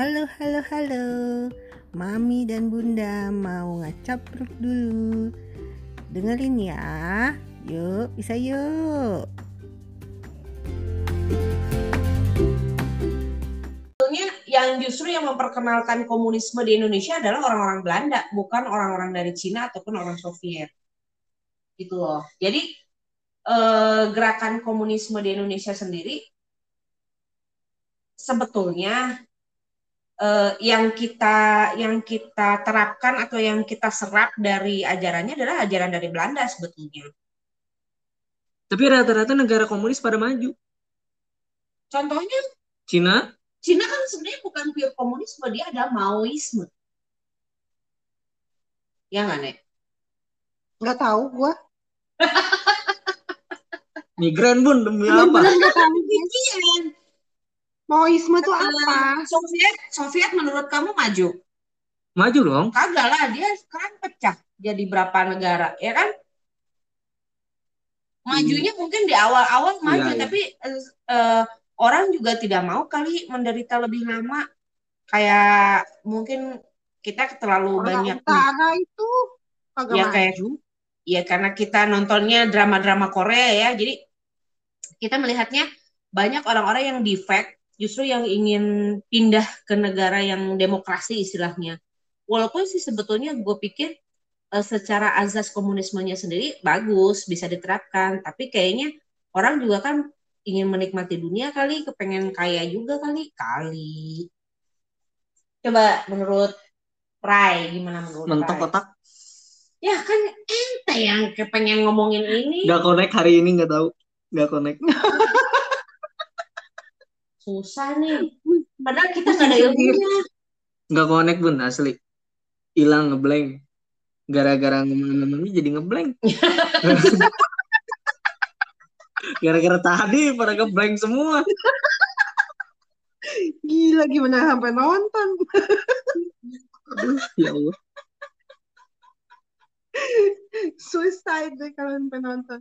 Halo, halo, halo. Mami dan Bunda mau ngacapruk dulu. Dengerin ya. Yuk, bisa yuk. Yang justru yang memperkenalkan komunisme di Indonesia adalah orang-orang Belanda, bukan orang-orang dari Cina ataupun orang Soviet. Gitu loh. Jadi eh, gerakan komunisme di Indonesia sendiri sebetulnya eh, yang kita yang kita terapkan atau yang kita serap dari ajarannya adalah ajaran dari Belanda sebetulnya. Tapi rata-rata negara komunis pada maju. Contohnya Cina, Cina kan sebenarnya bukan pure komunisme, dia ada Maoisme. Ya nggak, Nek? Nggak tahu gua. migran bun demi apa? Bener-bener nggak tahu. Demikian. Maoisme tuh Eh, apa? Soviet, Soviet menurut kamu maju? Maju dong. Kagak lah, dia sekarang pecah jadi berapa negara, ya kan? Majunya mungkin di awal-awal maju, Iya, iya. tapi eh, eh, orang juga tidak mau kali menderita lebih lama. Kayak mungkin kita terlalu Orang banyak utara itu kagak ya maju. kayak ya karena kita nontonnya drama-drama Korea ya jadi kita melihatnya banyak orang-orang yang defect justru yang ingin pindah ke negara yang demokrasi istilahnya walaupun sih sebetulnya gue pikir eh, secara azas komunismenya sendiri bagus bisa diterapkan tapi kayaknya orang juga kan ingin menikmati dunia kali kepengen kaya juga kali kali coba menurut Prai gimana menurut Mentok Prai? otak. Ya kan ente yang kepengen ngomongin ini. Gak connect hari ini nggak tahu. Gak connect. Susah nih. Padahal kita nggak ada ilmunya. Gak connect bun asli. Hilang ngeblank. Gara-gara ngomong-ngomong jadi ngeblank. Gara-gara tadi pada ngeblank semua. Gila gimana sampai nonton. Aduh, ya Allah. Suicide deh kalau sampai nonton.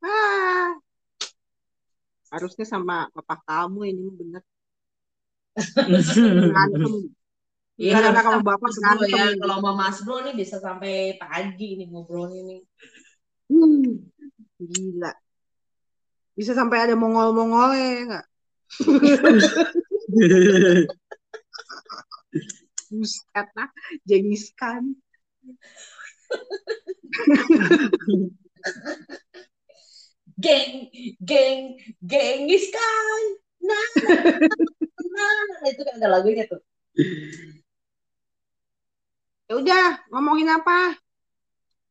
Ah. Harusnya sama papa kamu ini bener. Berantem. Iya, Karena harus kamu sama bapak ya. berantem. Kalau sama Mas Bro nih bisa sampai pagi nih ngobrolnya nih. Hmm, gila. Bisa sampai ada mongol-mongolnya nggak? Buset lah, Genghis Khan. Geng, geng, gengis kan. Nah, nah, nah, itu kan ada lagunya tuh. Ya udah, ngomongin apa?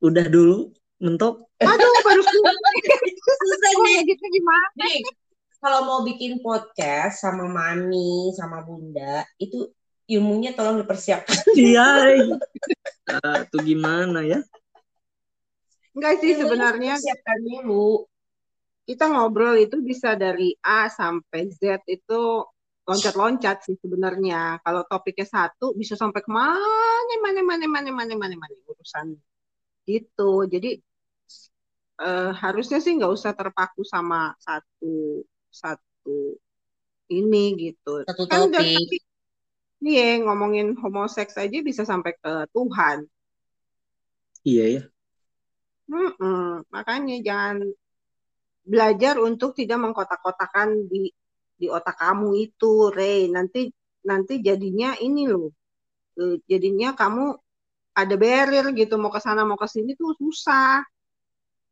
Udah dulu mentok. Aduh, baru selesai. Susah nih. ngeditnya gimana? Nih, kalau mau bikin podcast sama Mami, sama Bunda, itu ilmunya tolong dipersiapkan. Iya. Ah, tuh gimana ya? Enggak sih Ilmunya sebenarnya dipersiapkan dulu. Kita ngobrol itu bisa dari A sampai Z itu loncat-loncat sih sebenarnya. Kalau topiknya satu bisa sampai ke mana, mana, mana, mana, mana, mana, mana urusan gitu. Jadi eh, harusnya sih nggak usah terpaku sama satu satu ini gitu. Satu Kan dari topik. iya ngomongin homoseks aja bisa sampai ke Tuhan. Iya ya. Mm-mm. Makanya jangan belajar untuk tidak mengkotak-kotakan di di otak kamu itu, Rey. Nanti nanti jadinya ini loh. Eh, Jadinya kamu ada barrier gitu mau ke sana mau ke sini tuh susah.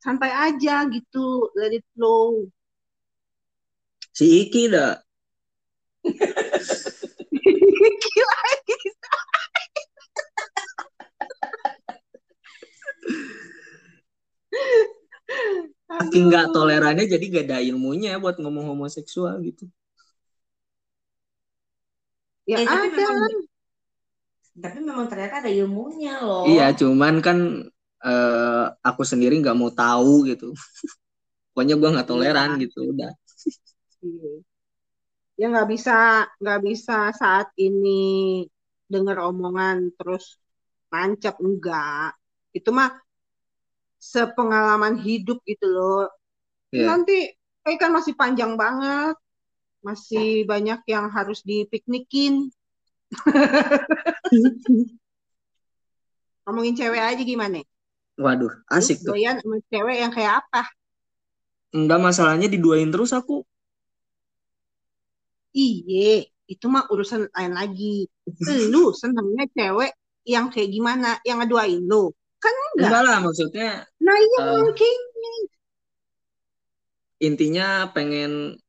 Santai aja gitu, let it flow. Si Iki dah. Gila. Saking nggak tolerannya jadi gak ada ilmunya buat ngomong homoseksual gitu. Ya Eh, tapi ada. memang tapi memang ternyata ada ilmunya loh. Iya, cuman kan eh, aku sendiri nggak mau tahu gitu. Pokoknya gua nggak toleran Iya. gitu udah. Iya. Ya nggak bisa nggak bisa saat ini dengar omongan terus nancep enggak. Itu mah sepengalaman hidup gitu loh. Iya. Nanti eh, kan masih panjang banget. Masih banyak yang harus dipiknikin. Ngomongin cewek aja gimana? Waduh, asik tuh. doyan sama cewek yang kayak apa? Enggak masalahnya diduain terus aku. Iye, itu mah urusan lain lagi. Lu senangnya cewek yang kayak gimana? Yang ngeduain lu? Kan enggak. Enggak lah maksudnya Nah iya Eh. mungkin. intinya pengen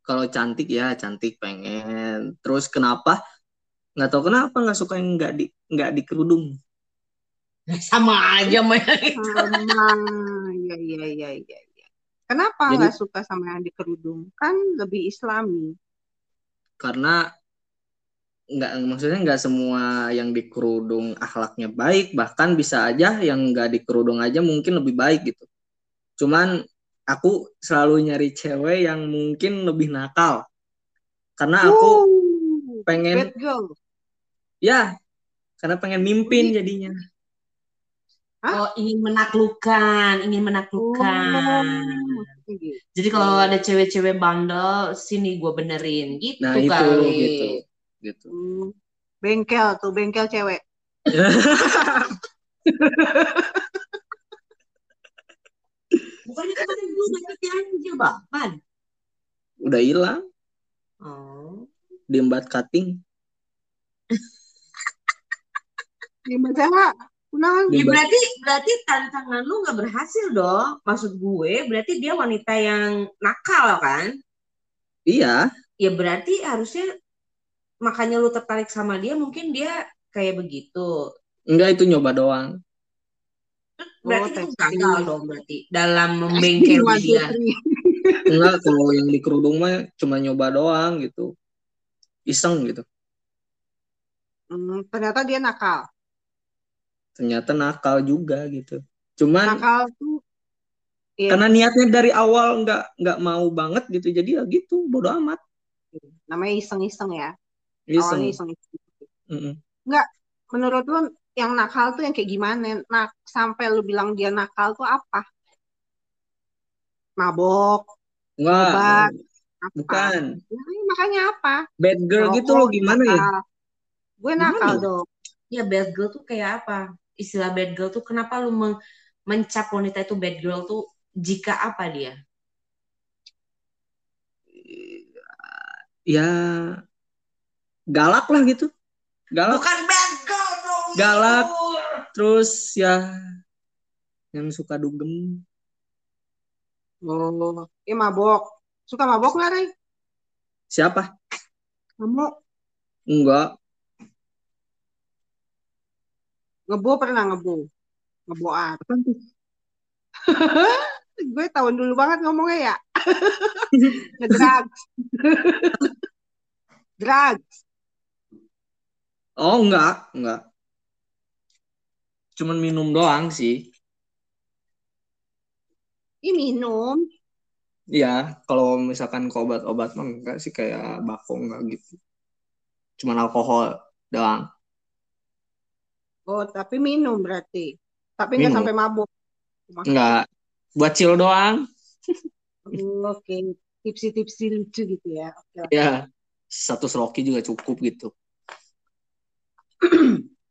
kalau cantik ya cantik pengen. Terus kenapa? Nggak tahu kenapa nggak suka yang nggak di nggak di kerudung. Sama aja mah. Sama. Iya, iya, iya, iya. iya. Kenapa nggak suka sama yang di kerudung? Kan lebih islami. Karena nggak maksudnya nggak semua yang di kerudung akhlaknya baik. Bahkan bisa aja yang nggak di kerudung aja mungkin lebih baik gitu. Cuman aku selalu nyari cewek yang mungkin lebih nakal. Karena aku Uh, pengen bad girl. ya karena pengen mimpin jadinya. Oh, ingin menaklukkan, ingin menaklukkan. Oh, gitu. Jadi kalau ada cewek-cewek bandel, sini gue benerin gitu Nah itu kali. gitu gitu. Hmm. Bengkel tuh, bengkel cewek. Bukannya kemarin gue sakit aja, Bapan. Udah hilang Oh. di embat cutting. Gimana? Kunaon? Ya Di- berarti berarti tantangan lu nggak berhasil dong. Maksud gue berarti dia wanita yang nakal kan? Iya, Ya berarti harusnya makanya lu tertarik sama dia mungkin dia kayak begitu. enggak itu nyoba doang. Berarti Oh, testing. gagal dong berarti dalam membengkel dia. Enggak kalau yang di kerudung mah cuma nyoba doang gitu. Iseng gitu. Hmm, ternyata dia nakal. Ternyata nakal juga gitu. Cuman Nakal tuh Iya, karena niatnya dari awal nggak nggak mau banget gitu. Jadi ya gitu, bodo amat. namanya iseng-iseng ya. Iseng. Awalnya iseng-iseng. Mm-mm. Menurut lu yang nakal tuh yang kayak gimana? Nak sampai lu bilang dia nakal tuh apa? Mabok, Enggak, Obat. apa? bukan. Nah, makanya apa? Bad girl gitu Rokok, loh gimana ya? Gue Gimana nakal ya? dong. Ya bad girl tuh kayak apa? Istilah bad girl tuh kenapa lu men- mencap wanita itu bad girl tuh jika apa dia? Ya galak lah gitu. Galak. Bukan bad girl dong. Galak. Terus ya yang suka dugem. Oh, dia mabok. Suka mabok nggak, Ray? Siapa? Kamu Enggak. ngebo pernah ngebo? Ngeboat. Apa tuh? Gue tahun dulu banget ngomongnya ya. Ngedrugs. Drugs. Oh enggak, enggak. Cuman minum doang sih. Ini minum. Iya, kalau misalkan ke obat-obat mah enggak sih kayak bako enggak gitu. Cuman alkohol doang. Oh, tapi minum berarti. Tapi nggak Minum. sampai mabuk. Enggak. Buat chill doang. Oh, Oke, tipsi-tipsi lucu gitu ya. Oke. Ya, satu seloki juga cukup gitu.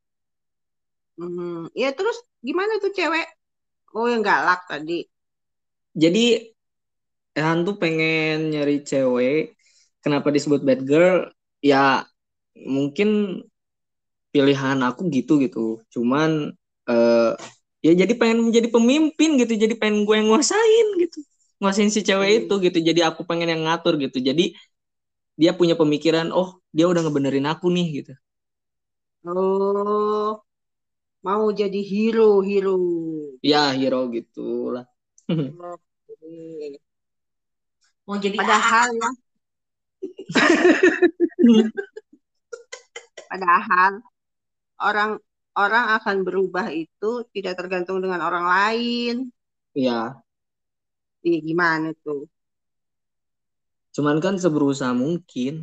Hmm, ya terus gimana tuh cewek? Oh, yang galak tadi. Jadi Ehan tuh pengen nyari cewek. Kenapa disebut bad girl? Ya mungkin pilihan aku gitu gitu. Cuman eh ya jadi pengen menjadi pemimpin gitu. Jadi pengen gue yang nguasain gitu. Nguasain si cewek itu gitu. Jadi aku pengen yang ngatur gitu. Jadi dia punya pemikiran, oh dia udah ngebenerin aku nih gitu. Oh, mau jadi hero, hero. Ya hero gitu lah. Oke. Mau jadi Padahal ya. Padahal orang orang akan berubah itu tidak tergantung dengan orang lain. Ya, Iya gimana tuh? cuman kan seberusaha mungkin.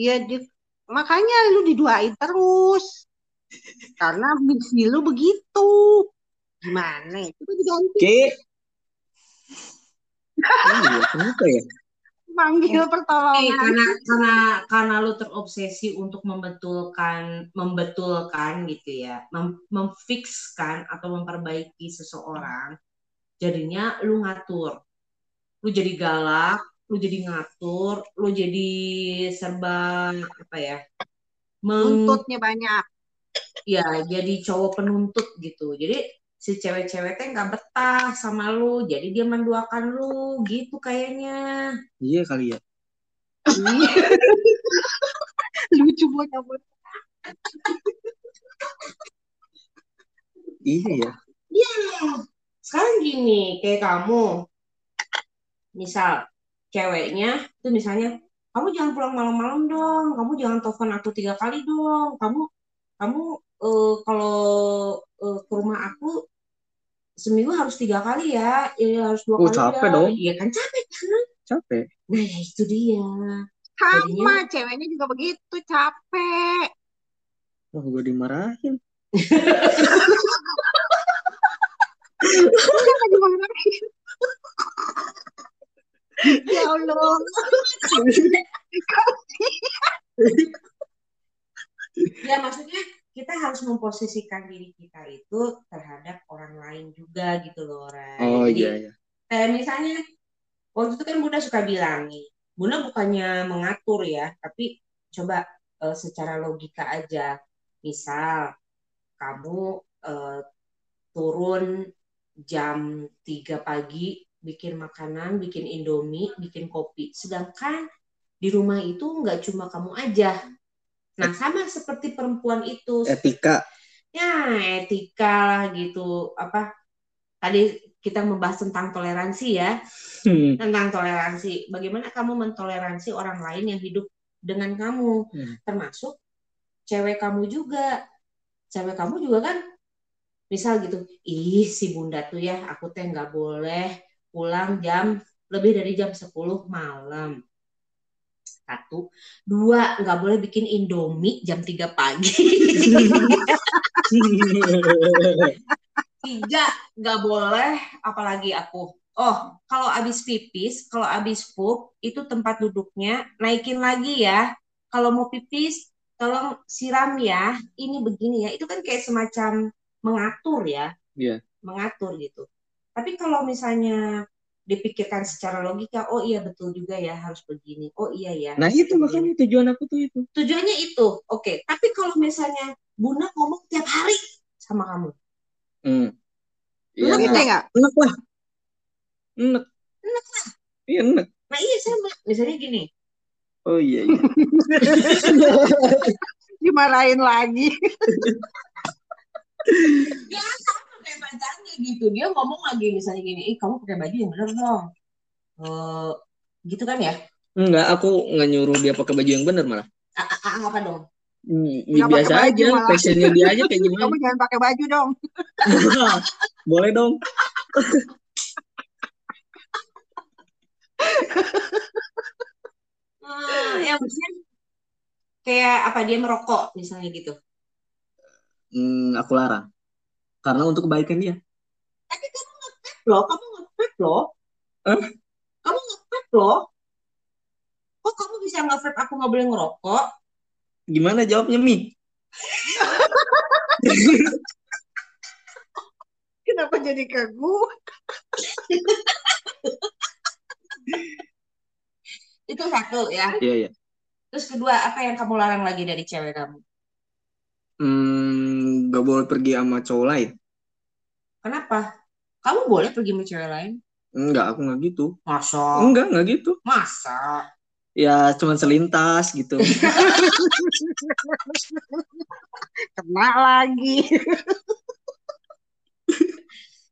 Iya di- makanya lu diduain terus. Karena misi lu begitu. Gimana? Itu diganti. Oke. Iya, kenapa ya? manggil Nih, pertolongan. karena karena karena lu terobsesi untuk membetulkan membetulkan gitu ya, mem memfikskan atau memperbaiki seseorang, jadinya lu ngatur. Lu jadi galak, lu jadi ngatur, lu jadi serba apa ya? Meng, Buntutnya banyak. ya jadi cowok penuntut gitu. Jadi si cewek-cewek teh nggak betah sama lu, jadi dia menduakan lu gitu kayaknya. Iya kali ya. Lucu banget. Iya ya. Iya, sekarang gini, kayak kamu, misal ceweknya itu misalnya, kamu jangan pulang malam-malam dong, kamu jangan telepon aku tiga kali dong, kamu kamu eh, kalau eh, ke rumah aku seminggu harus tiga kali ya, ya harus dua Oh, kali capek ya. dong. Iya kan capek kan? Capek. Nah ya itu dia. Sama, ceweknya juga begitu, capek. Wah, gue dimarahin. Kenapa dimarahin? Ya Allah. Ya maksudnya kita harus memposisikan diri kita itu terhadap orang lain juga gitu loh, Ray. Oh Jadi, iya iya. kayak misalnya waktu itu kan Bunda suka bilang nih, Bunda bukannya mengatur ya, tapi coba eh, secara logika aja. Misal kamu eh, turun jam 3 pagi bikin makanan, bikin indomie, bikin kopi. Sedangkan di rumah itu nggak cuma kamu aja. Nah, sama seperti perempuan itu Etika. ya etika lah gitu apa tadi kita membahas tentang toleransi ya Hmm. tentang toleransi bagaimana kamu mentoleransi orang lain yang hidup dengan kamu Hmm. termasuk cewek kamu juga cewek kamu juga kan misal gitu ih si bunda tuh ya aku teh nggak boleh pulang jam lebih dari jam 10 malam. Satu. Dua nggak boleh bikin indomie jam 3 pagi. Tiga nggak boleh apalagi aku. Oh kalau abis pipis kalau abis pup itu tempat duduknya naikin lagi ya. Kalau mau pipis tolong siram ya. Ini begini ya. Itu kan kayak semacam mengatur ya. Iya. mengatur gitu tapi kalau misalnya dipikirkan secara logika oh iya betul juga ya harus begini oh iya ya Nah itu makanya tujuan aku tuh itu. tujuannya itu oke tapi kalau misalnya bunda ngomong tiap hari sama kamu Hmm. Iya. Enak. nggak? Enak lah. Enak. Enak Iya enak. nah iya sama misalnya gini Oh iya iya. Dimarahin lagi. dia kayak pacarnya gitu dia ngomong lagi misalnya gini ih kamu pakai baju yang bener dong Eh, gitu kan ya Enggak, aku nggak nyuruh dia pakai baju yang benar malah. A- a- a- apa dong Hmm, pakai biasa baju aja, malah. fashionnya dia aja kayak gimana. Kamu jangan pakai baju dong. Boleh dong. Eh, yang maksudnya kayak apa dia merokok misalnya gitu Hmm, aku larang. Karena untuk kebaikan dia. tapi kamu nge loh kamu nge loh Hah? kamu nge loh kok kamu bisa nge aku nggak boleh ngerokok Gimana jawabnya, Mi? Kenapa jadi ke gue? itu satu ya Iya, iya. terus kedua apa yang kamu larang lagi dari cewek kamu Hmm, gak boleh pergi sama cowok lain. kenapa kamu boleh pergi sama cewek lain Enggak, aku nggak gitu. masa Enggak, nggak gitu. masa Ya, cuman selintas gitu. Kena lagi.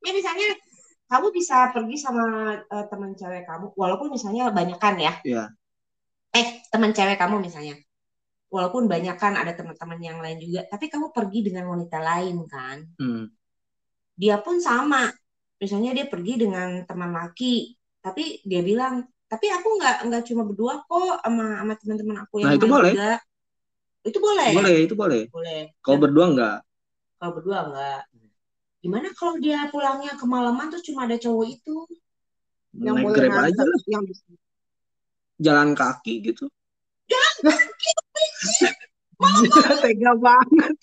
ya misalnya kamu bisa pergi sama eh, teman cewek kamu walaupun misalnya banyakan ya Iya. eh teman cewek kamu misalnya walaupun banyakan ada teman-teman yang lain juga tapi kamu pergi dengan wanita lain kan Hmm. dia pun sama misalnya dia pergi dengan teman laki tapi dia bilang tapi aku nggak nggak cuma berdua kok sama sama teman-teman aku yang Nah, itu boleh. juga itu boleh Boleh, itu boleh. boleh Kalau berdua enggak. kalau berdua enggak gimana kalau dia pulangnya kemalaman terus cuma ada cowok itu Yang Naik boleh Grab aja lah. Yang jalan kaki gitu. Gila, tega banget.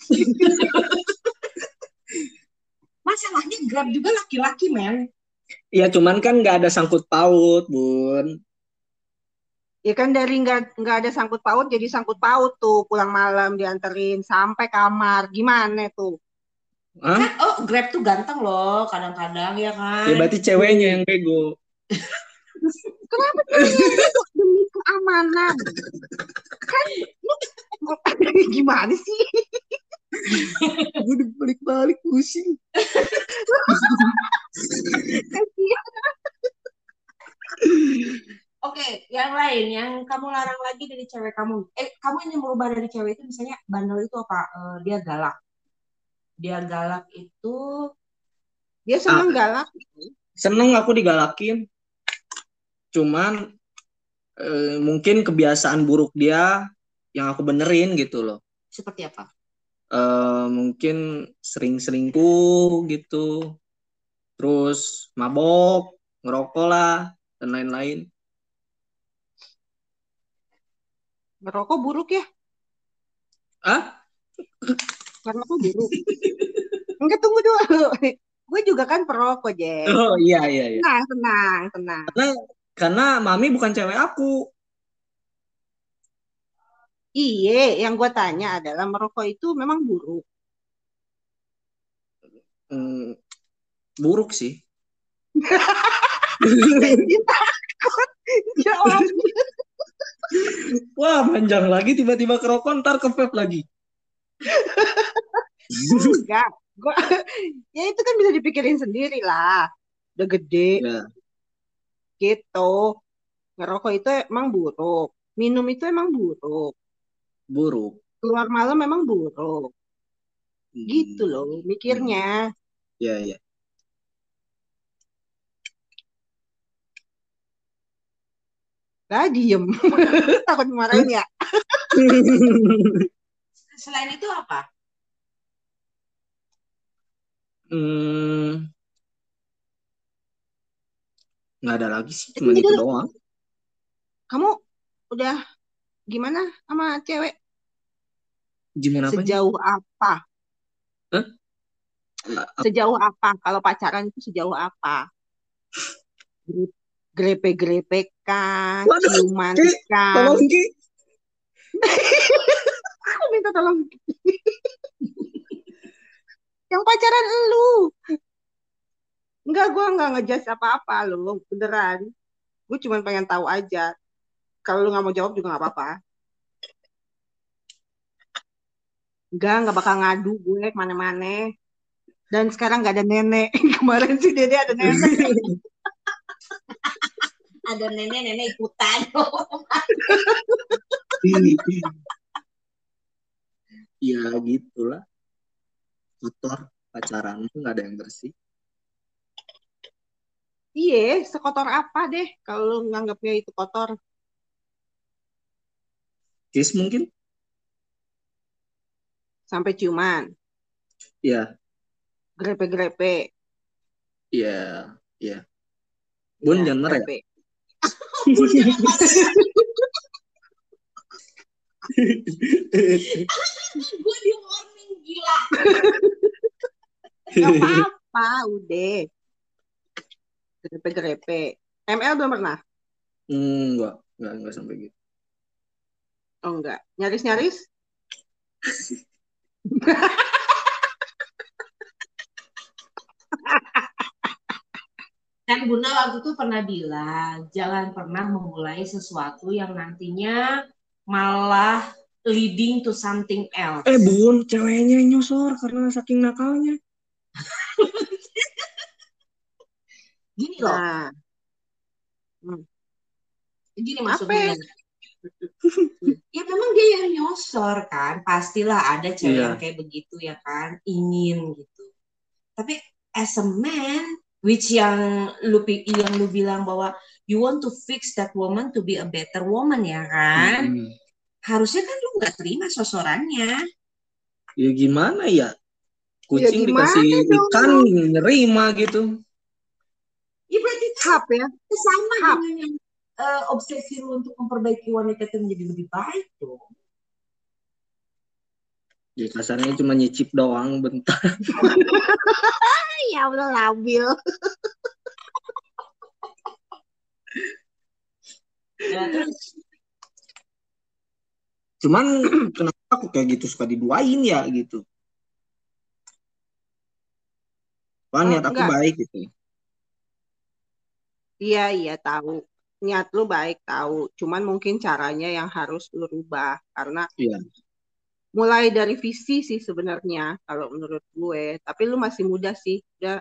Masalahnya Grab juga laki-laki, men. Ya cuman kan nggak ada sangkut paut, Bun. Ya kan dari nggak nggak ada sangkut paut jadi sangkut paut tuh pulang malam dianterin sampai kamar. Gimana tuh? Hah? Kan, oh, Grab tuh ganteng loh, kadang-kadang ya kan. Ya berarti ceweknya yang bego. Kenapa tuh demi keamanan? Kan gimana sih? Gue udah balik-balik pusing. Oke, yang lain yang kamu larang lagi dari cewek kamu. Eh, kamu yang merubah dari cewek itu misalnya bandel itu apa? Eh, dia galak. Dia galak itu Dia seneng galak. Seneng aku digalakin. Cuman eh, mungkin kebiasaan buruk dia yang aku benerin gitu loh. seperti apa? Eh, mungkin sering selingkuh gitu. Terus mabok, ngerokok lah, dan lain-lain. Ngerokok buruk ya? Ah? Karena aku buruk. Enggak tunggu dulu. Gue juga kan perokok, Jeng. Oh iya iya iya. Tenang, tenang, tenang. Karena mami bukan cewek aku. Iya, yang gue tanya adalah merokok itu memang buruk. Hmm, buruk sih. Dia takut jawabnya. Wah, panjang lagi tiba-tiba kerokok ntar ke vape lagi. Enggak. Gua, ya itu kan bisa dipikirin sendiri lah. Udah gede Ya. Gitu. Ngerokok itu emang buruk. Minum itu emang buruk. Buruk. Keluar malam memang buruk. Hmm. Gitu loh mikirnya. Ya ya. Lah diem. Takut dimarahin ya. Selain itu apa? Hmm. Nggak ada lagi sih, cuma itu doang. Kamu udah gimana sama cewek? Gimana apa? Sejauh apa? Hah? Sejauh apa? Kalau pacaran itu sejauh apa? Gre- Grepe-grepekan, ciuman kan. Tolong Ki. Aku minta tolong. Yang pacaran lu. Enggak, gue enggak ngejudge apa-apa lu. Beneran. Gue cuma pengen tahu aja. Kalau lu nggak mau jawab juga nggak apa-apa. Enggak, nggak bakal ngadu gue ke mana-mana. Dan sekarang nggak ada nenek. Kemarin sih Dede ada nenek. Ada nenek-nenek ikutan. Ya gitulah. Kotor pacaran tuh nggak ada yang bersih. Iya, sekotor apa deh kalau lu nganggapnya itu kotor. Kiss mungkin? Sampai ciuman, Ya, grepe-grepe. ya, ya. Bun Ya, jangan marah ya. grepe. Gue di warning gila. Gak apa-apa, udah. Grepe-grepe. ML belum pernah? Hmm, enggak, enggak, enggak sampai gitu. Oh enggak. Nyaris-nyaris? Kan Bunda waktu itu pernah bilang, jangan pernah memulai sesuatu yang nantinya malah leading to something else. Eh bun, ceweknya nyosor karena saking nakalnya. Gini loh, Nah, gini Apa? maksudnya. ya memang dia yang nyosor kan, pastilah ada cewek Iya. yang kayak begitu ya kan, ingin gitu. Tapi as a man, which yang lu yang lu bilang bahwa you want to fix that woman to be a better woman ya kan, Hmm. harusnya kan lu nggak terima sosorannya. Ya gimana ya? Kucing Ya gimana dikasih dong? ikan nerima gitu. Hap ya. sama Hap. dengan yang eh, obsesi lu untuk memperbaiki wanita itu menjadi lebih baik dong. Ya kasarnya cuma nyicip doang bentar. Ya Allah labil. Ya, terus Cuman kenapa aku kayak gitu suka diduain ya gitu. Wah, Oh, niat aku enggak. baik gitu. Iya, iya tahu. Niat lu baik tahu. Cuman mungkin caranya yang harus lu rubah. Karena Iya. mulai dari visi sih sebenarnya kalau menurut gue. Tapi lu masih muda sih. Udah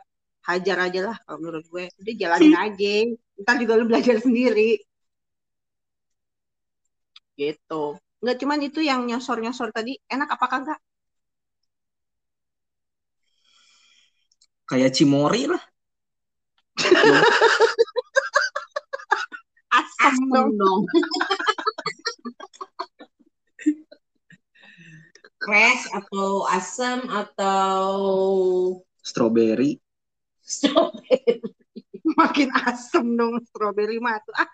hajar aja lah kalau menurut gue. Udah jalanin aja. Ntar juga lu belajar sendiri. Gitu. Nggak cuman itu yang nyosor-nyosor tadi. Enak apa kagak? Kayak Cimori lah. Asem dong. Crash atau asam atau Strawberry. strawberry. Makin asem dong strawberry mah tuh. Ah,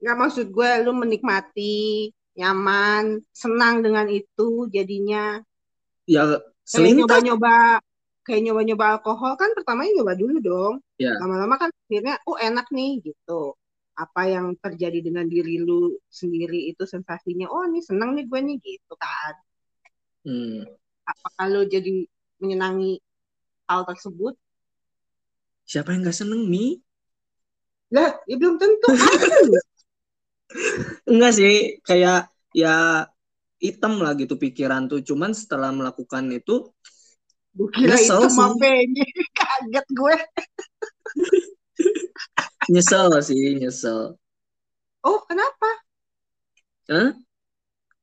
nggak maksud gue lu menikmati, nyaman, senang dengan itu jadinya. Ya selintas. nyoba-nyoba kayak nyoba-nyoba alkohol kan pertamanya nyoba dulu dong. Ya. Lama-lama kan akhirnya oh enak nih gitu. Apa yang terjadi dengan diri lu sendiri itu sensasinya oh nih senang nih gue nih gitu kan. Hmm. Apakah lu jadi menyenangi hal tersebut? Siapa yang gak seneng Mi? Lah, ya belum tentu. Enggak sih, kayak ya hitam lah gitu pikiran tuh. Cuman setelah melakukan itu, Gue kira itu Nyesel sih. mapenya. Kaget gue. nyesel sih, nyesel. Oh, kenapa? Hah?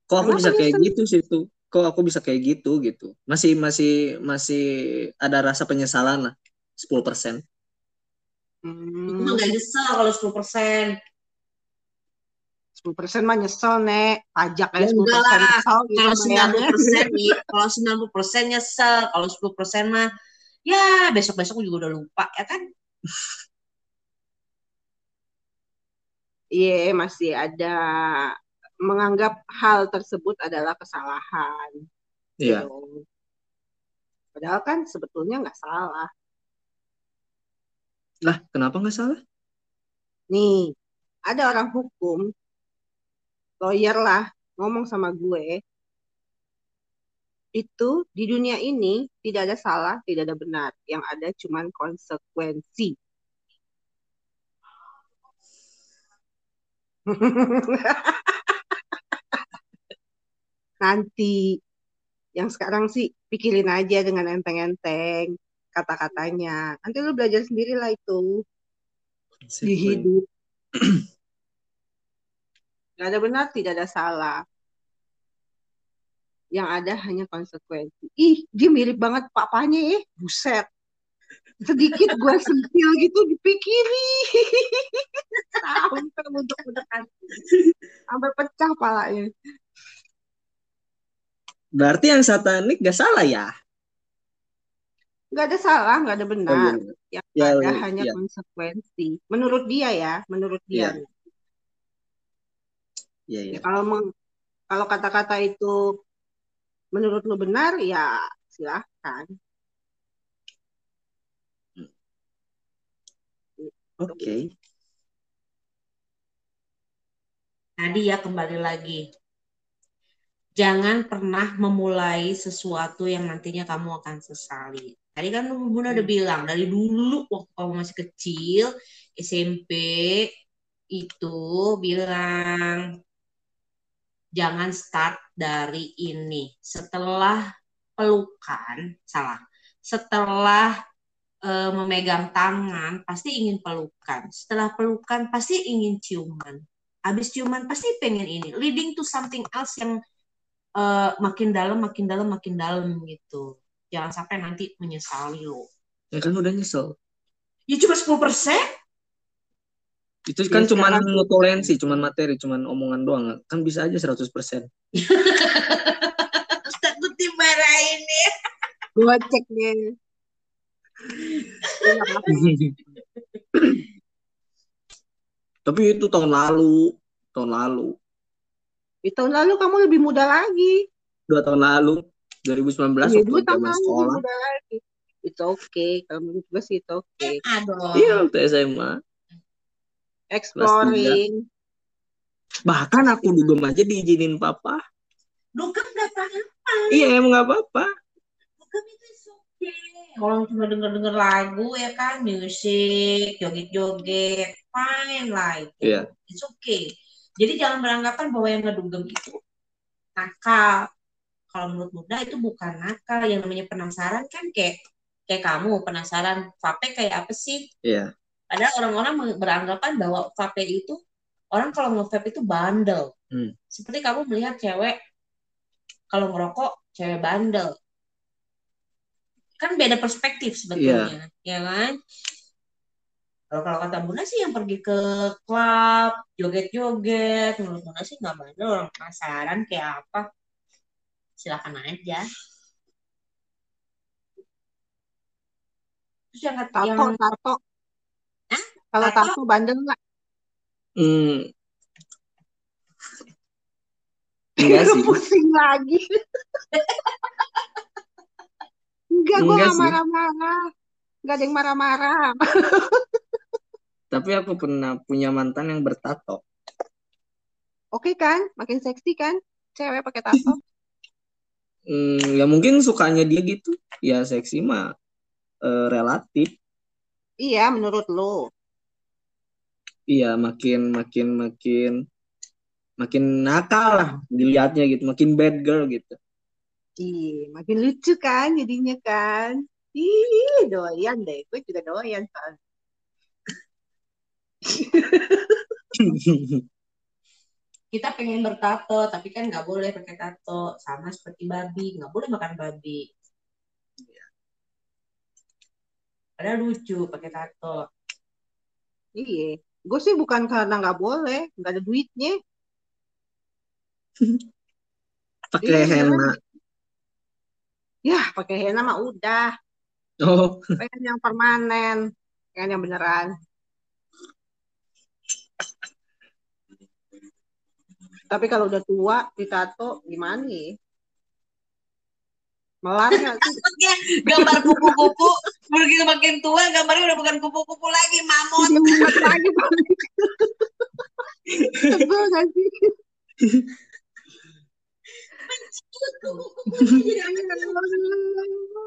Kok aku Kenapa bisa kayak nyesel? gitu sih tuh? Kok aku bisa kayak gitu gitu? Masih masih masih ada rasa penyesalan lah. 10%. Itu Hmm, mah gak nyesel kalau 10%. 10% mah nyesel, Nek. Pajak Ya ya 10% enggak lah. nyesel gitu Kalau bayarnya. 90% iya, kalau 90% nyesel, kalau 10% mah ya besok-besok juga udah lupa ya kan? Iya, masih ada menganggap hal tersebut adalah kesalahan. Iya. Gitu. Padahal kan sebetulnya nggak salah. Lah, kenapa nggak salah? Nih, ada orang hukum, lawyer lah, ngomong sama gue, itu di dunia ini tidak ada salah, tidak ada benar. Yang ada cuman konsekuensi. Nanti, yang sekarang sih pikirin aja dengan enteng-enteng kata-katanya. Nanti lu belajar sendiri lah itu di hidup. Gak ada benar, tidak ada salah. Yang ada hanya konsekuensi. Ih, dia mirip banget papanya eh. Buset. Sedikit gue sentil gitu dipikiri. Sampai untuk menekan. Sampai pecah palanya. Berarti yang satanik gak salah ya? Gak ada salah, gak ada benar. Oh, Yang Ya, ada iya. hanya iya. konsekuensi. Menurut dia ya, menurut dia. Iya. Iya, iya. Ya, kalau meng- kalau kata-kata itu menurut lu benar, ya silahkan. Oke. Tadi ya kembali lagi. Jangan pernah memulai sesuatu yang nantinya kamu akan sesali. Tadi kan Bunda udah Hmm. bilang dari dulu waktu kamu masih kecil SMP itu bilang jangan start dari ini. Setelah pelukan, salah. Setelah eh, memegang tangan pasti ingin pelukan. Setelah pelukan pasti ingin ciuman. Habis ciuman pasti pengen ini. Leading to something else yang eh, makin dalam, makin dalam, makin dalam gitu. Jangan sampai nanti menyesali lo. Ya kan udah nyesel. Ya cuma 10%. Itu kan Ya, cuman sekarang- ngepolensi, cuman materi, cuman omongan doang. Kan bisa aja 100%. Takut dimarahin ya. Gue cek deh. Iya? Tapi itu tahun lalu, tahun lalu, Di tahun lalu kamu lebih muda lagi. dua tahun lalu, 2019 Iya, waktu dua tahun lalu lebih sekolah. muda lagi. Itu oke. Kalau menurut gue sih itu oke. Aduh. Iya, waktu SMA. Exploring. Bahkan aku dugem aja diizinin papa. Dugem gak apa-apa. Iya, emang gak apa-apa. Dugem itu okay. Orang cuma denger-denger lagu ya kan, musik, joget-joget, fine lah itu. Iya. It's okay. Jadi jangan beranggapan bahwa yang ngedugem itu nakal. Kalau menurut Buddha itu bukan nakal. Yang namanya penasaran kan kayak kayak kamu penasaran vape kayak apa sih? Iya. Padahal orang-orang beranggapan bahwa vape itu orang kalau nge-vape itu bandel. Hmm. Seperti kamu melihat cewek kalau ngerokok cewek bandel. Kan beda perspektif sebetulnya, ya kan? Kalau kalau kata Bunda sih yang pergi ke klub, joget-joget, menurut Bunda sih nggak bandel, orang penasaran kayak apa. Silakan aja. Terus yang Tato, yang tato. Kalau Tato? tato bandel nggak? Hmm. Enggak sih. Pusing lagi. Enggak, gue gak marah-marah. Enggak ada yang marah-marah. Tapi aku pernah punya mantan yang bertato. Oke kan? Makin seksi kan? Cewek pakai tato. Hmm, ya mungkin sukanya dia gitu. Ya seksi mah eh, relatif. Iya, menurut lo. Iya, makin makin makin makin nakal lah dilihatnya gitu, makin bad girl gitu. Iya, makin lucu kan jadinya kan. Ih, doyan deh. Gue juga doyan soalnya. kita pengen bertato tapi kan nggak boleh pakai tato sama seperti babi nggak boleh makan babi padahal lucu pakai tato Iya. Gue sih bukan karena nggak boleh, nggak ada duitnya. Pakai Iya, henna. Ya, pakai henna mah udah. Oh, Pengen yang permanen, pengen yang beneran. Tapi kalau udah tua, ditato gimana nih? Melar nggak gambar kupu-kupu begitu makin tua gambarnya udah bukan kupu-kupu lagi mamut lagi. Sebel nggak sih?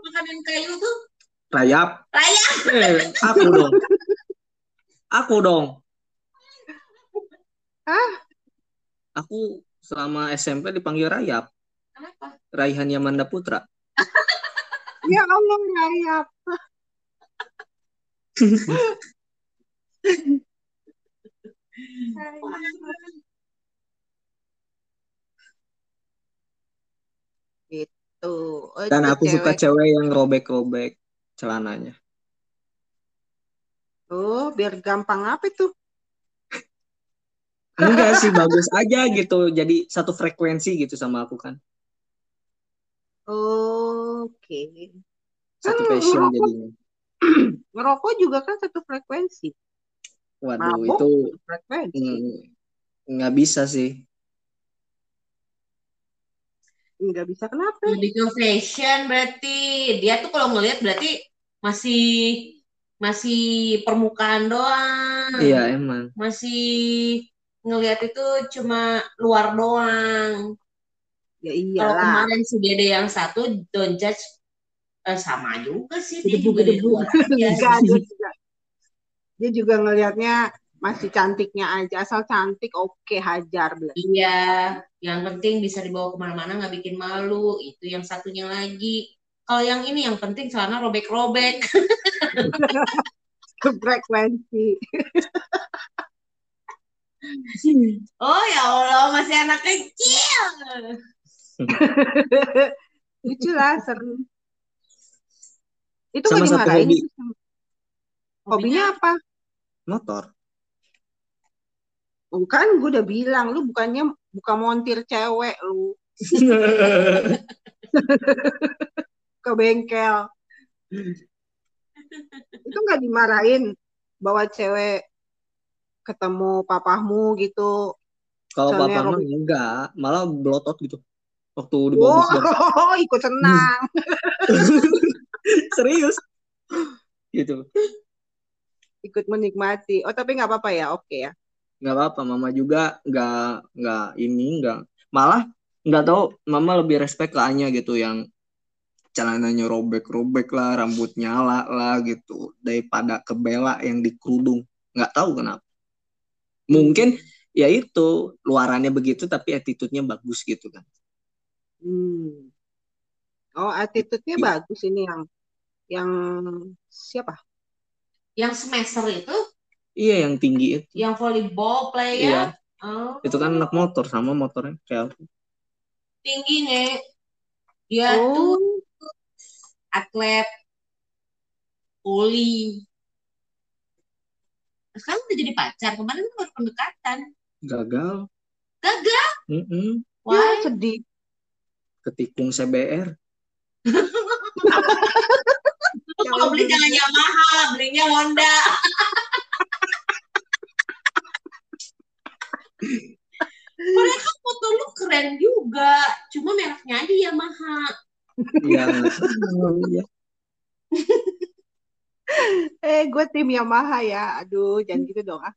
makanan kayu tuh rayap. Rayap. Eh, aku dong. Aku dong. Hah? Aku selama SMP dipanggil Rayap. kenapa Raihan Yamanda Putra. Ya Allah, rayap. Tuh. Oh, Dan aku suka cewek. cewek yang robek-robek celananya. Oh, biar gampang apa itu? Enggak sih, bagus aja gitu. Jadi satu frekuensi gitu sama aku kan. Oke. Satu Kan passion ngerokok, jadinya. ngerokok juga kan satu frekuensi. Waduh, Mabok itu mm, nggak bisa sih. Nggak bisa kenapa? lebih ke fashion berarti dia tuh kalau ngelihat berarti masih masih permukaan doang Iya, emang. masih ngelihat itu cuma luar doang Ya kalau iyalah. kemarin si Dede yang satu don't judge eh, sama juga sih dia juga di luar Enggak, dia juga. Dia juga ngelihatnya masih cantiknya aja. Asal cantik, oke hajar. Bel. iya yang penting bisa dibawa ke mana-mana nggak bikin malu itu yang satunya lagi kalau yang ini yang penting celana robek-robek Frekuensi. oh ya Allah masih anak kecil Lucu lah, seru. Itu Sama nggak satu dimarahin. hobi. Hobinya apa? Motor. Bukan, gue udah bilang. Lu bukannya buka montir cewek lu. Ke bengkel. Itu nggak dimarahin bawa cewek ketemu papahmu gitu. Kalau Soalnya papa mah Robby- enggak, malah belotot gitu. Waktu di bawah bus jam. Wow, ikut senang. Serius. Gitu. ikut menikmati. Oh, tapi nggak apa-apa ya. Oke ya. nggak apa-apa mama juga nggak nggak ini nggak malah nggak tahu mama lebih respect ke Anya gitu yang celananya robek-robek lah rambut nyala lah gitu daripada ke Bella yang di kerudung nggak tahu kenapa mungkin ya itu luarannya begitu tapi attitude-nya bagus gitu kan Hmm. Oh, attitude-nya Iya. bagus ini yang yang siapa? Yang semester itu, iya yang tinggi itu yang volleyball iya player, oh, itu kan anak motor sama motornya kayak aku tinggi nih. Dia tuh Oh, atlet voli. Sekarang udah jadi pacar. Kemarin baru pendekatan. gagal Gagal. Mm-mm. ya Why? sedih. Ketikung CBR Kalau beli jangan Yamaha, belinya Honda. Mereka foto lu keren juga, cuma mereknya aja Yamaha. ya nggak tahu ya Eh, gue tim Yamaha ya. Aduh, jangan gitu dong. Ah.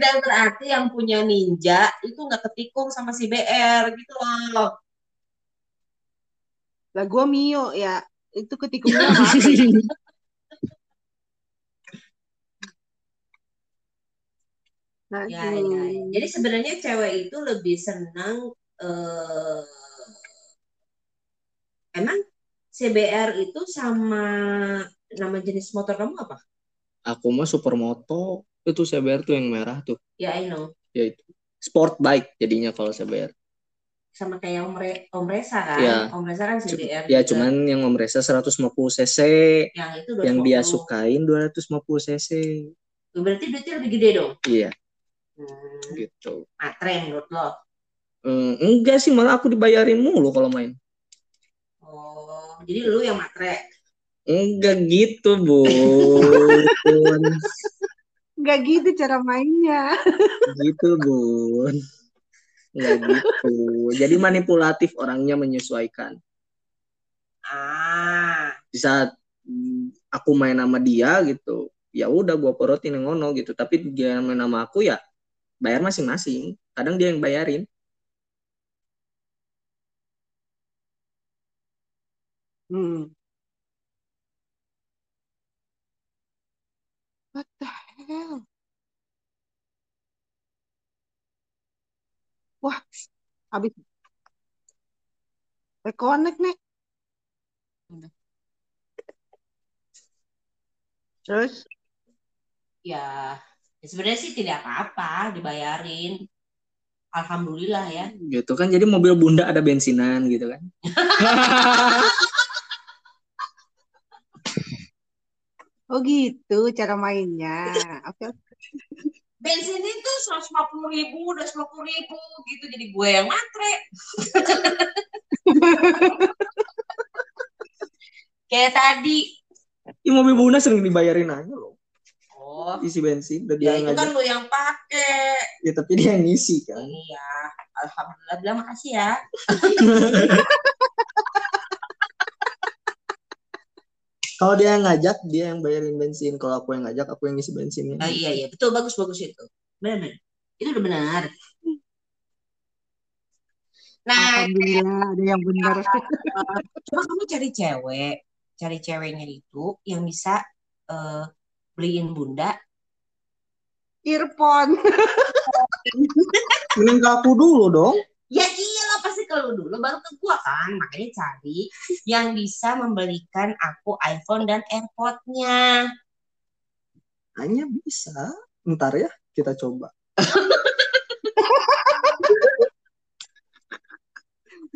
Tidak berarti yang punya Ninja itu nggak ketikung sama si BR gitu loh. Lah gue Mio ya. Itu ketikungnya. Nah, Ya, ya, ya. Jadi sebenarnya cewek itu lebih senang eh, emang CBR itu sama nama jenis motor kamu apa? aku mah supermoto itu CBR tuh yang merah tuh Ya, I know. ya itu sport bike jadinya kalau CBR Sama kayak Om, Re, Om Resa kan? Ya. Om Resa kan CBR ya juga. cuman yang Om Reza 150 cc yang itu yang dia 250. sukain 250 cc Berarti duitnya lebih gede dong. iya Hmm, gitu matre menurut lo. Hmm, enggak sih malah aku dibayarin mulu kalau main Oh, jadi lu yang matre. enggak gitu bun Nggak gitu cara mainnya. gitu bun. Enggak gitu. Jadi manipulatif orangnya menyesuaikan. Ah, di saat aku main sama dia gitu ya udah gua porotin yang ngono gitu. Tapi dia main sama aku ya bayar masing-masing. Kadang dia yang bayarin. Hmm. What the hell? Wah, habis. Reconnect nih. Terus, ya, ya sebenarnya sih tidak apa-apa dibayarin. Alhamdulillah ya. gitu kan jadi mobil bunda ada bensinan gitu kan oh gitu cara mainnya. Oke, oke. Bensin itu 150 ribu, 250 ribu gitu. Jadi gue yang matre. Kayak tadi. Ih, mobil bunda sering dibayarin aja loh Oh, isi bensin udah ya itu kan lu yang pakai. ya tapi dia yang ngisi kan Iya, alhamdulillah bilang makasih ya. kalau dia yang ngajak dia yang bayarin bensin kalau aku yang ngajak aku yang ngisi bensinnya Oh, iya iya, betul bagus bagus itu. Benar benar. Itu udah benar. Nah, Alhamdulillah ada yang benar. coba kamu cari cewek, cari ceweknya itu yang bisa eh, beliin bunda. Earphone. mending ke aku dulu dong ke lu dulu baru ke gua kan. Makanya cari yang bisa membelikan aku iPhone dan AirPod-nya. hanya bisa ntar ya kita coba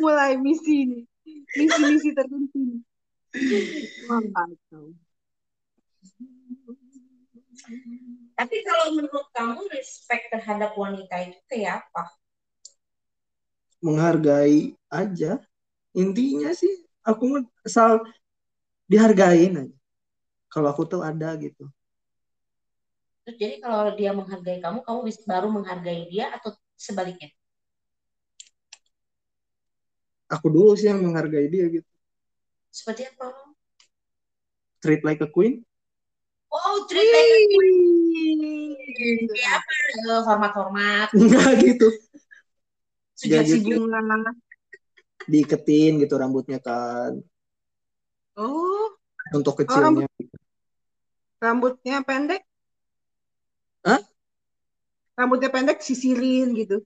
Mulai misi nih. Misi-misi tertentu. nih. Mantap. Tapi kalau menurut kamu respect terhadap wanita itu kayak apa? Menghargai aja intinya sih aku asal dihargain aja kalau aku tuh ada gitu Terus jadi kalau dia menghargai kamu, kamu baru menghargai dia atau sebaliknya? aku dulu sih yang menghargai dia gitu Seperti apa? treat like a queen Oh, treat like a queen. Kayak apa? Hormat-hormat. enggak gitu Jadi- sibuk. bunga diiketin gitu rambutnya kan oh untuk kecilnya rambutnya pendek Hah? rambutnya pendek sisirin gitu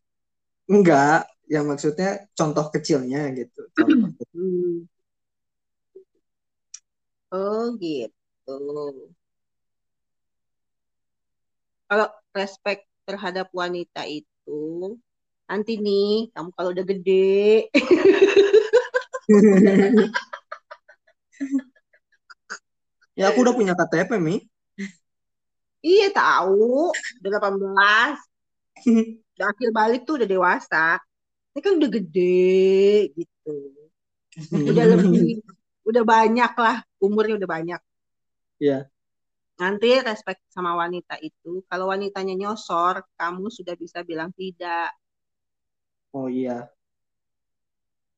enggak yang maksudnya contoh kecilnya gitu Contoh. Hmm. Oh gitu. Kalau respect terhadap wanita itu, nanti nih kamu kalau udah gede, ya aku udah punya KTP mi iya tahu, udah 18, udah akhir balik tuh udah dewasa. Ini kan udah gede gitu. Udah lebih, udah banyak lah, umurnya udah banyak. Iya. Nanti respect sama wanita itu, kalau wanitanya nyosor, kamu sudah bisa bilang tidak. Oh iya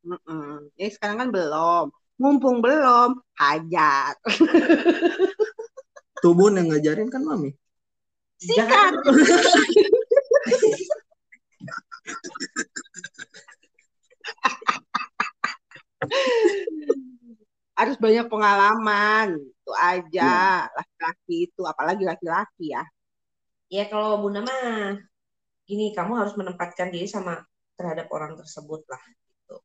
Mm-mm. Ya sekarang kan belum. Mumpung belum, hajar. tubuh yang ngajarin kan mami Sikat. Harus banyak pengalaman. Itu aja. Laki-laki itu, apalagi laki-laki ya. Ya kalau Bunda mah gini, kamu harus menempatkan diri sama terhadap orang tersebut lah gitu.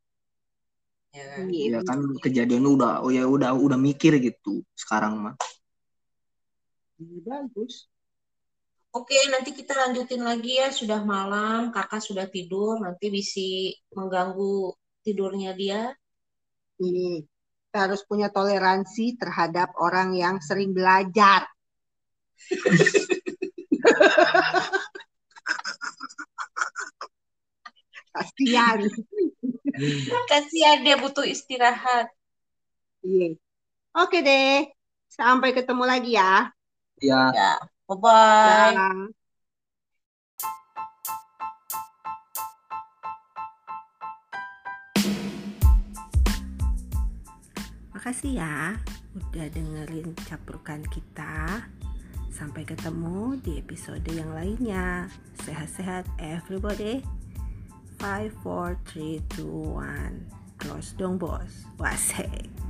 Ya kan? ya kan kejadian udah oh ya udah udah mikir gitu sekarang mah Iya, Bagus. Oke, nanti kita lanjutin lagi ya. Sudah malam, kakak sudah tidur. Nanti bisa mengganggu tidurnya dia. Ini. Kita harus punya toleransi terhadap orang yang sering belajar. Kasihan. Kasihan dia butuh istirahat. Iya. Oke deh. Sampai ketemu lagi ya. ya Ya, bye-bye. Dah. Makasih ya udah dengerin caprukan kita. Sampai ketemu di episode yang lainnya. Sehat-sehat everybody. 5 4 3 2 1. Close dong bos. Wasek.